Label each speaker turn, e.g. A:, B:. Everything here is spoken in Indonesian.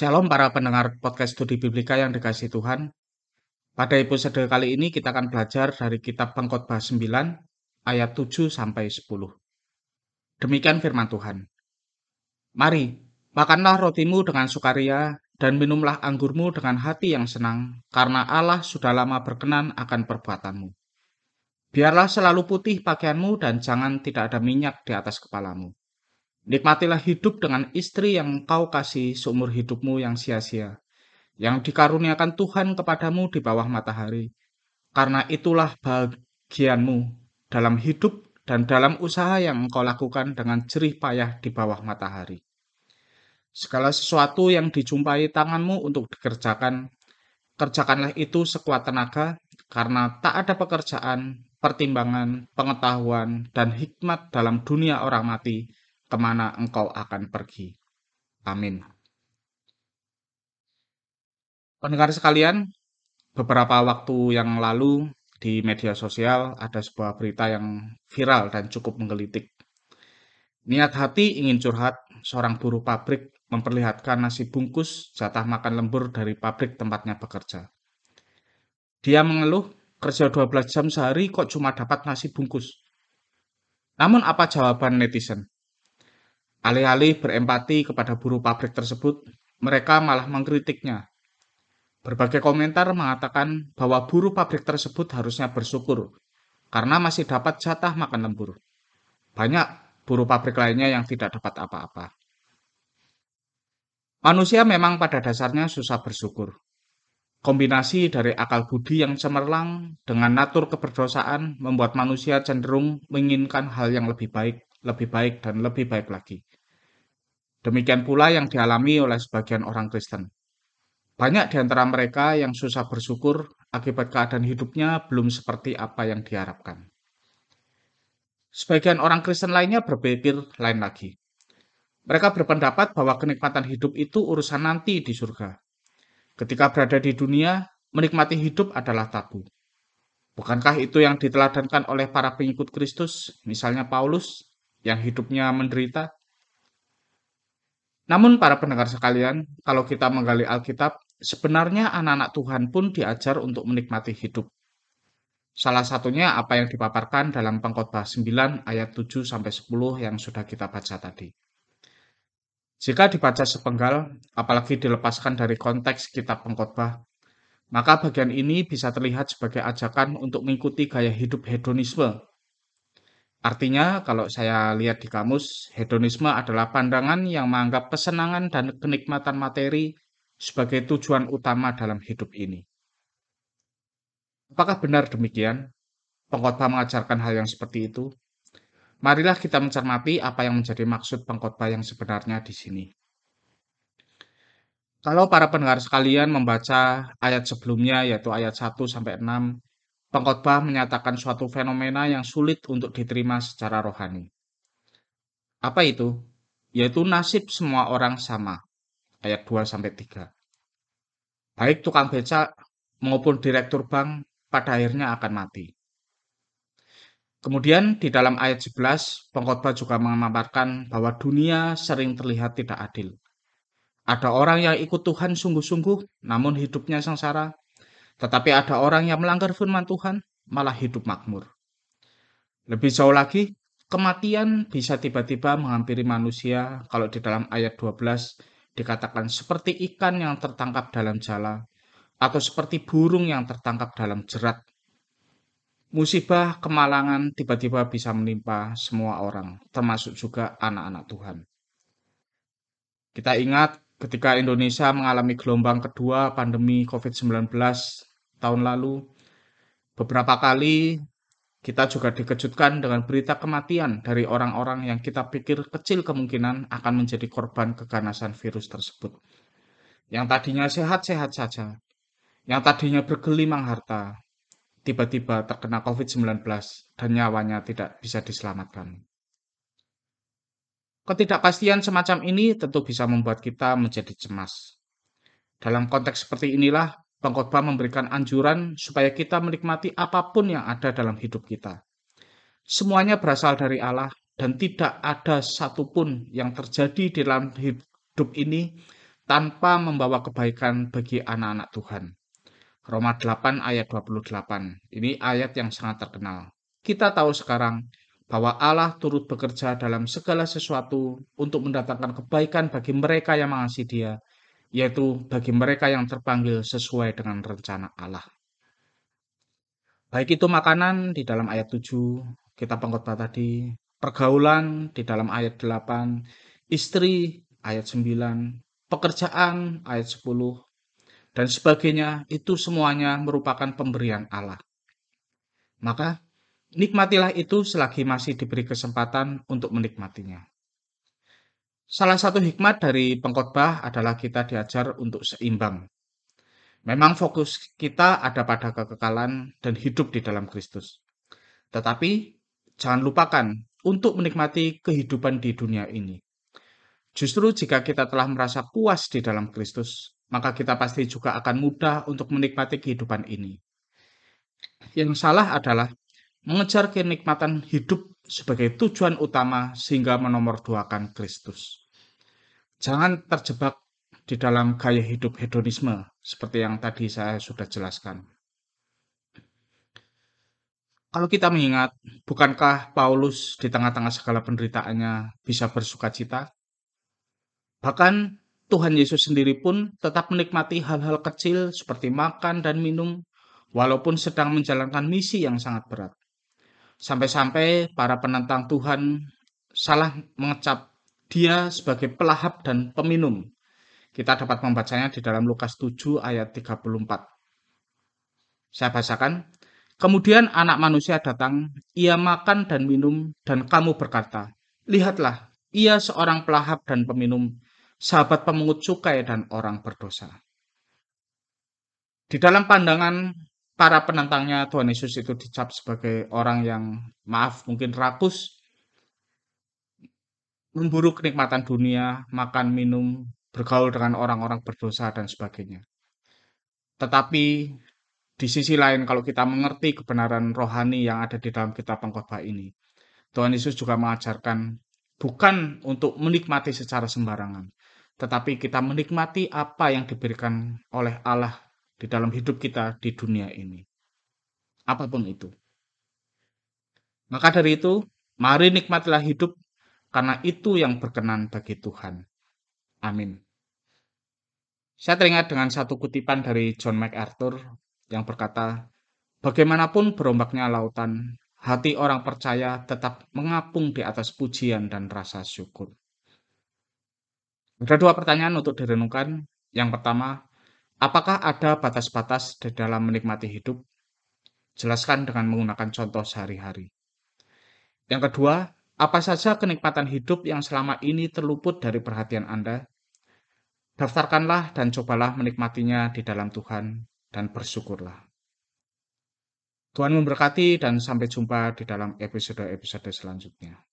A: Shalom para pendengar podcast studi Biblika yang dikasih Tuhan. Pada episode kali ini kita akan belajar dari kitab Pengkhotbah 9 ayat 7 sampai 10. Demikian firman Tuhan. Mari, makanlah rotimu dengan sukaria dan minumlah anggurmu dengan hati yang senang, karena Allah sudah lama berkenan akan perbuatanmu. Biarlah selalu putih pakaianmu dan jangan tidak ada minyak di atas kepalamu Nikmatilah hidup dengan istri yang kau kasih seumur hidupmu yang sia-sia, yang dikaruniakan Tuhan kepadamu di bawah matahari. Karena itulah bagianmu dalam hidup dan dalam usaha yang engkau lakukan dengan jerih payah di bawah matahari. Segala sesuatu yang dijumpai tanganmu untuk dikerjakan, kerjakanlah itu sekuat tenaga, karena tak ada pekerjaan, pertimbangan, pengetahuan, dan hikmat dalam dunia orang mati ke mana engkau akan pergi. Amin. Pendengar sekalian, beberapa waktu yang lalu di media sosial ada sebuah berita yang viral dan cukup menggelitik. Niat hati ingin curhat, seorang buruh pabrik memperlihatkan nasi bungkus jatah makan lembur dari pabrik tempatnya bekerja. Dia mengeluh, kerja 12 jam sehari kok cuma dapat nasi bungkus. Namun apa jawaban netizen? Alih-alih berempati kepada buruh pabrik tersebut, mereka malah mengkritiknya. Berbagai komentar mengatakan bahwa buruh pabrik tersebut harusnya bersyukur karena masih dapat jatah makan lembur. Banyak buruh pabrik lainnya yang tidak dapat apa-apa. Manusia memang pada dasarnya susah bersyukur. Kombinasi dari akal budi yang cemerlang dengan natur keberdosaan membuat manusia cenderung menginginkan hal yang lebih baik, lebih baik, dan lebih baik lagi. Demikian pula yang dialami oleh sebagian orang Kristen. Banyak di antara mereka yang susah bersyukur akibat keadaan hidupnya belum seperti apa yang diharapkan. Sebagian orang Kristen lainnya berpikir lain lagi. Mereka berpendapat bahwa kenikmatan hidup itu urusan nanti di surga. Ketika berada di dunia, menikmati hidup adalah tabu. Bukankah itu yang diteladankan oleh para pengikut Kristus, misalnya Paulus, yang hidupnya menderita? Namun para pendengar sekalian, kalau kita menggali Alkitab, sebenarnya anak-anak Tuhan pun diajar untuk menikmati hidup. Salah satunya apa yang dipaparkan dalam Pengkhotbah 9 ayat 7 sampai 10 yang sudah kita baca tadi. Jika dibaca sepenggal, apalagi dilepaskan dari konteks kitab Pengkhotbah, maka bagian ini bisa terlihat sebagai ajakan untuk mengikuti gaya hidup hedonisme Artinya, kalau saya lihat di kamus, hedonisme adalah pandangan yang menganggap kesenangan dan kenikmatan materi sebagai tujuan utama dalam hidup ini. Apakah benar demikian? Pengkhotbah mengajarkan hal yang seperti itu. Marilah kita mencermati apa yang menjadi maksud pengkhotbah yang sebenarnya di sini. Kalau para pendengar sekalian membaca ayat sebelumnya yaitu ayat 1 sampai 6, Pengkhotbah menyatakan suatu fenomena yang sulit untuk diterima secara rohani. Apa itu? Yaitu nasib semua orang sama. Ayat 2 sampai 3. Baik tukang beca maupun direktur bank pada akhirnya akan mati. Kemudian di dalam ayat 11, pengkhotbah juga memaparkan bahwa dunia sering terlihat tidak adil. Ada orang yang ikut Tuhan sungguh-sungguh, namun hidupnya sengsara. Tetapi ada orang yang melanggar firman Tuhan, malah hidup makmur. Lebih jauh lagi, kematian bisa tiba-tiba menghampiri manusia kalau di dalam ayat 12 dikatakan seperti ikan yang tertangkap dalam jala atau seperti burung yang tertangkap dalam jerat. Musibah kemalangan tiba-tiba bisa menimpa semua orang, termasuk juga anak-anak Tuhan. Kita ingat ketika Indonesia mengalami gelombang kedua pandemi COVID-19 tahun lalu, beberapa kali kita juga dikejutkan dengan berita kematian dari orang-orang yang kita pikir kecil kemungkinan akan menjadi korban keganasan virus tersebut. Yang tadinya sehat-sehat saja, yang tadinya bergelimang harta, tiba-tiba terkena COVID-19 dan nyawanya tidak bisa diselamatkan. Ketidakpastian semacam ini tentu bisa membuat kita menjadi cemas. Dalam konteks seperti inilah, Pengkhotbah memberikan anjuran supaya kita menikmati apa pun yang ada dalam hidup kita. Semuanya berasal dari Allah dan tidak ada satupun yang terjadi di dalam hidup ini tanpa membawa kebaikan bagi anak-anak Tuhan. Roma 8 ayat 28. Ini ayat yang sangat terkenal. Kita tahu sekarang bahwa Allah turut bekerja dalam segala sesuatu untuk mendatangkan kebaikan bagi mereka yang mengasihi Dia, yaitu bagi mereka yang terpanggil sesuai dengan rencana Allah. Baik itu makanan di dalam ayat 7, kita pengkhotbah tadi, pergaulan di dalam ayat 8, istri ayat 9, pekerjaan ayat 10, dan sebagainya, itu semuanya merupakan pemberian Allah. Maka Nikmatilah itu selagi masih diberi kesempatan untuk menikmatinya. Salah satu hikmat dari pengkhotbah adalah kita diajar untuk seimbang. Memang fokus kita ada pada kekekalan dan hidup di dalam Kristus. Tetapi jangan lupakan untuk menikmati kehidupan di dunia ini. Justru jika kita telah merasa puas di dalam Kristus, maka kita pasti juga akan mudah untuk menikmati kehidupan ini. Yang salah adalah mengejar kenikmatan hidup sebagai tujuan utama sehingga menomorduakan Kristus. Jangan terjebak di dalam gaya hidup hedonisme seperti yang tadi saya sudah jelaskan. Kalau kita mengingat, bukankah Paulus di tengah-tengah segala penderitaannya bisa bersuka cita? Bahkan Tuhan Yesus sendiri pun tetap menikmati hal-hal kecil seperti makan dan minum, walaupun sedang menjalankan misi yang sangat berat. Sampai-sampai para penentang Tuhan salah mengecap dia sebagai pelahap dan peminum. Kita dapat membacanya di dalam Lukas 7 ayat 34. Saya bacakan. Kemudian anak manusia datang, ia makan dan minum, dan kamu berkata, Lihatlah, ia seorang pelahap dan peminum, sahabat pemungut cukai dan orang berdosa. Di dalam pandangan para penentangnya Tuhan Yesus itu dicap sebagai orang yang maaf mungkin rakus memburu kenikmatan dunia, makan minum, bergaul dengan orang-orang berdosa dan sebagainya. Tetapi di sisi lain kalau kita mengerti kebenaran rohani yang ada di dalam kitab pengkhotbah ini, Tuhan Yesus juga mengajarkan bukan untuk menikmati secara sembarangan, tetapi kita menikmati apa yang diberikan oleh Allah di dalam hidup kita di dunia ini. Apa pun itu. Maka dari itu, mari nikmatilah hidup karena itu yang berkenan bagi Tuhan. Amin. Saya teringat dengan satu kutipan dari John MacArthur yang berkata, Bagaimanapun berombaknya lautan, hati orang percaya tetap mengapung di atas pujian dan rasa syukur. Ada dua pertanyaan untuk direnungkan. Yang pertama, Apakah ada batas-batas di dalam menikmati hidup? Jelaskan dengan menggunakan contoh sehari-hari. Yang kedua, apa saja kenikmatan hidup yang selama ini terluput dari perhatian Anda? Daftarkanlah dan cobalah menikmatinya di dalam Tuhan dan bersyukurlah. Tuhan memberkati dan sampai jumpa di dalam episode-episode selanjutnya.